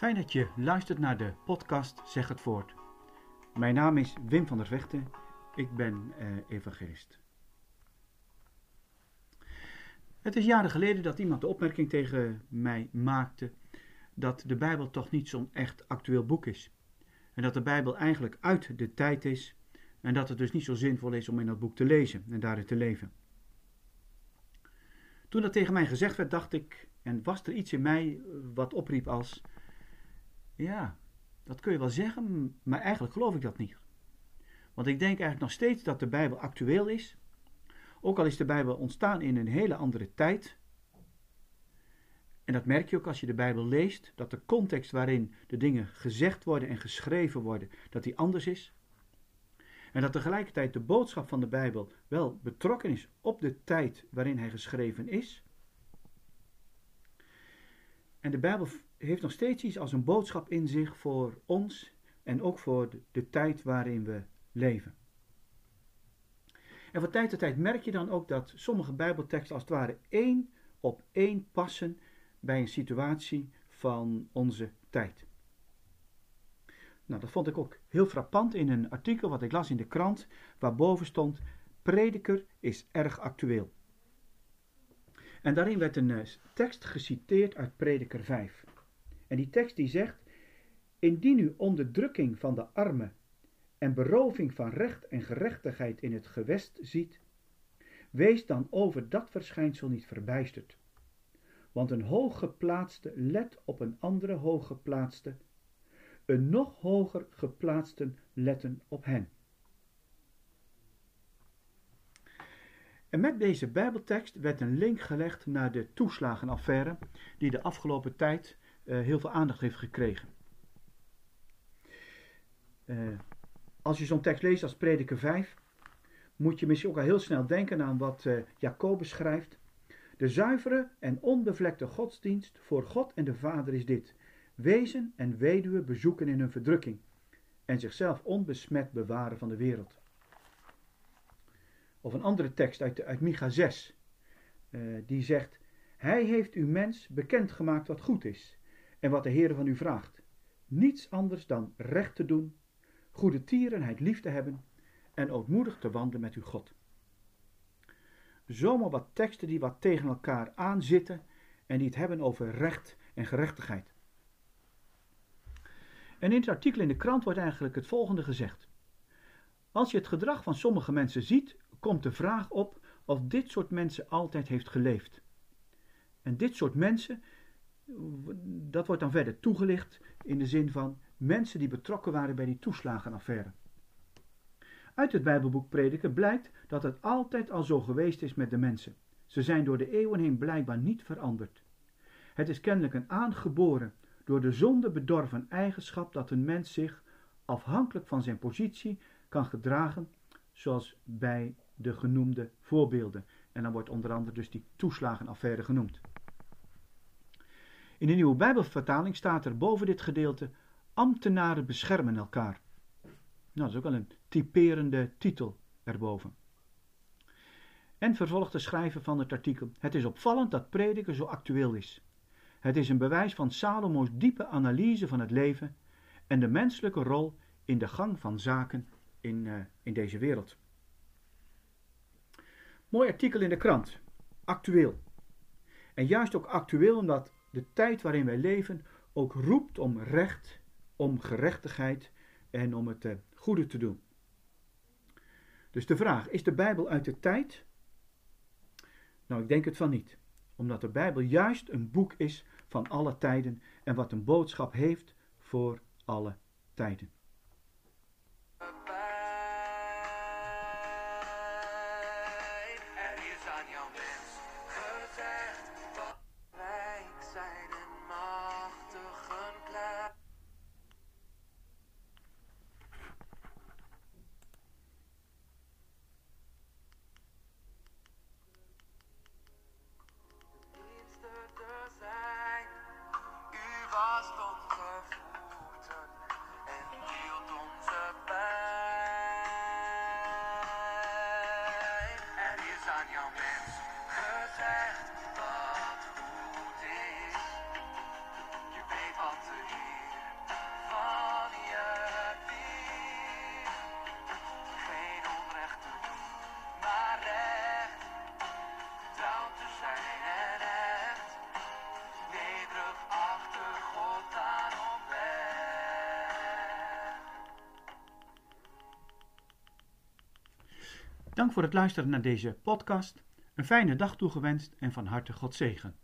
Fijn dat je luistert naar de podcast Zeg het Voort. Mijn naam is Wim van der Vechten. Ik ben eh, evangelist. Het is jaren geleden dat iemand de opmerking tegen mij maakte dat de Bijbel toch niet zo'n echt actueel boek is. En dat de Bijbel eigenlijk uit de tijd is en dat het dus niet zo zinvol is om in dat boek te lezen en daarin te leven. Toen dat tegen mij gezegd werd, dacht ik, en was er iets in mij wat opriep als, ja, dat kun je wel zeggen, maar eigenlijk geloof ik dat niet. Want ik denk eigenlijk nog steeds dat de Bijbel actueel is. Ook al is de Bijbel ontstaan in een hele andere tijd. En dat merk je ook als je de Bijbel leest, dat de context waarin de dingen gezegd worden en geschreven worden, dat die anders is. En dat tegelijkertijd de boodschap van de Bijbel wel betrokken is op de tijd waarin hij geschreven is. En de Bijbel heeft nog steeds iets als een boodschap in zich voor ons en ook voor de, tijd waarin we leven. En van tijd tot tijd merk je dan ook dat sommige Bijbelteksten als het ware één op één passen bij een situatie van onze tijd. Nou, dat vond ik ook heel frappant in een artikel wat ik las in de krant, waarboven stond: Prediker is erg actueel. En daarin werd een eh, tekst geciteerd uit Prediker 5. En die tekst die zegt: Indien u onderdrukking van de armen en beroving van recht en gerechtigheid in het gewest ziet, wees dan over dat verschijnsel niet verbijsterd. Want een hooggeplaatste let op een andere hooggeplaatste, een nog hoger geplaatsten letten op hen. En met deze Bijbeltekst werd een link gelegd naar de toeslagenaffaire, die de afgelopen tijd heel veel aandacht heeft gekregen. Uh, als je zo'n tekst leest als Prediker 5, moet je misschien ook al heel snel denken aan wat uh, Jacobus schrijft. De zuivere en onbevlekte godsdienst voor God en de Vader is dit: wezen en weduwe bezoeken in hun verdrukking en zichzelf onbesmet bewaren van de wereld. Of een andere tekst uit, uit Micha 6, uh, die zegt: Hij heeft u mens bekendgemaakt wat goed is en wat de Heer van u vraagt. Niets anders dan recht te doen, goede tierenheid lief te hebben en ootmoedig te wandelen met uw God. Zomaar wat teksten die wat tegen elkaar aanzitten en die het hebben over recht en gerechtigheid. En in het artikel in de krant wordt eigenlijk het volgende gezegd. Als je het gedrag van sommige mensen ziet, komt de vraag op of dit soort mensen altijd heeft geleefd. En dit soort mensen, dat wordt dan verder toegelicht in de zin van mensen die betrokken waren bij die toeslagenaffaire. Uit het Bijbelboek Prediker blijkt dat het altijd al zo geweest is met de mensen. Ze zijn door de eeuwen heen blijkbaar niet veranderd. Het is kennelijk een aangeboren, door de zonde bedorven eigenschap dat een mens zich, afhankelijk van zijn positie, kan gedragen zoals bij de genoemde voorbeelden. En dan wordt onder andere dus die toeslagenaffaire genoemd. In de nieuwe Bijbelvertaling staat er boven dit gedeelte: Ambtenaren beschermen elkaar. Nou, dat is ook wel een typerende titel erboven. En vervolgt de schrijver van het artikel: Het is opvallend dat prediken zo actueel is. Het is een bewijs van Salomo's diepe analyse van het leven en de menselijke rol in de gang van zaken in, uh, in deze wereld. Mooi artikel in de krant. Actueel. En juist ook actueel omdat de tijd waarin wij leven ook roept om recht, om gerechtigheid en om het eh, goede te doen. Dus de vraag, is de Bijbel uit de tijd? Nou, ik denk het van niet. Omdat de Bijbel juist een boek is van alle tijden en wat een boodschap heeft voor alle tijden. Dank voor het luisteren naar deze podcast. Een fijne dag toegewenst en van harte God zegen.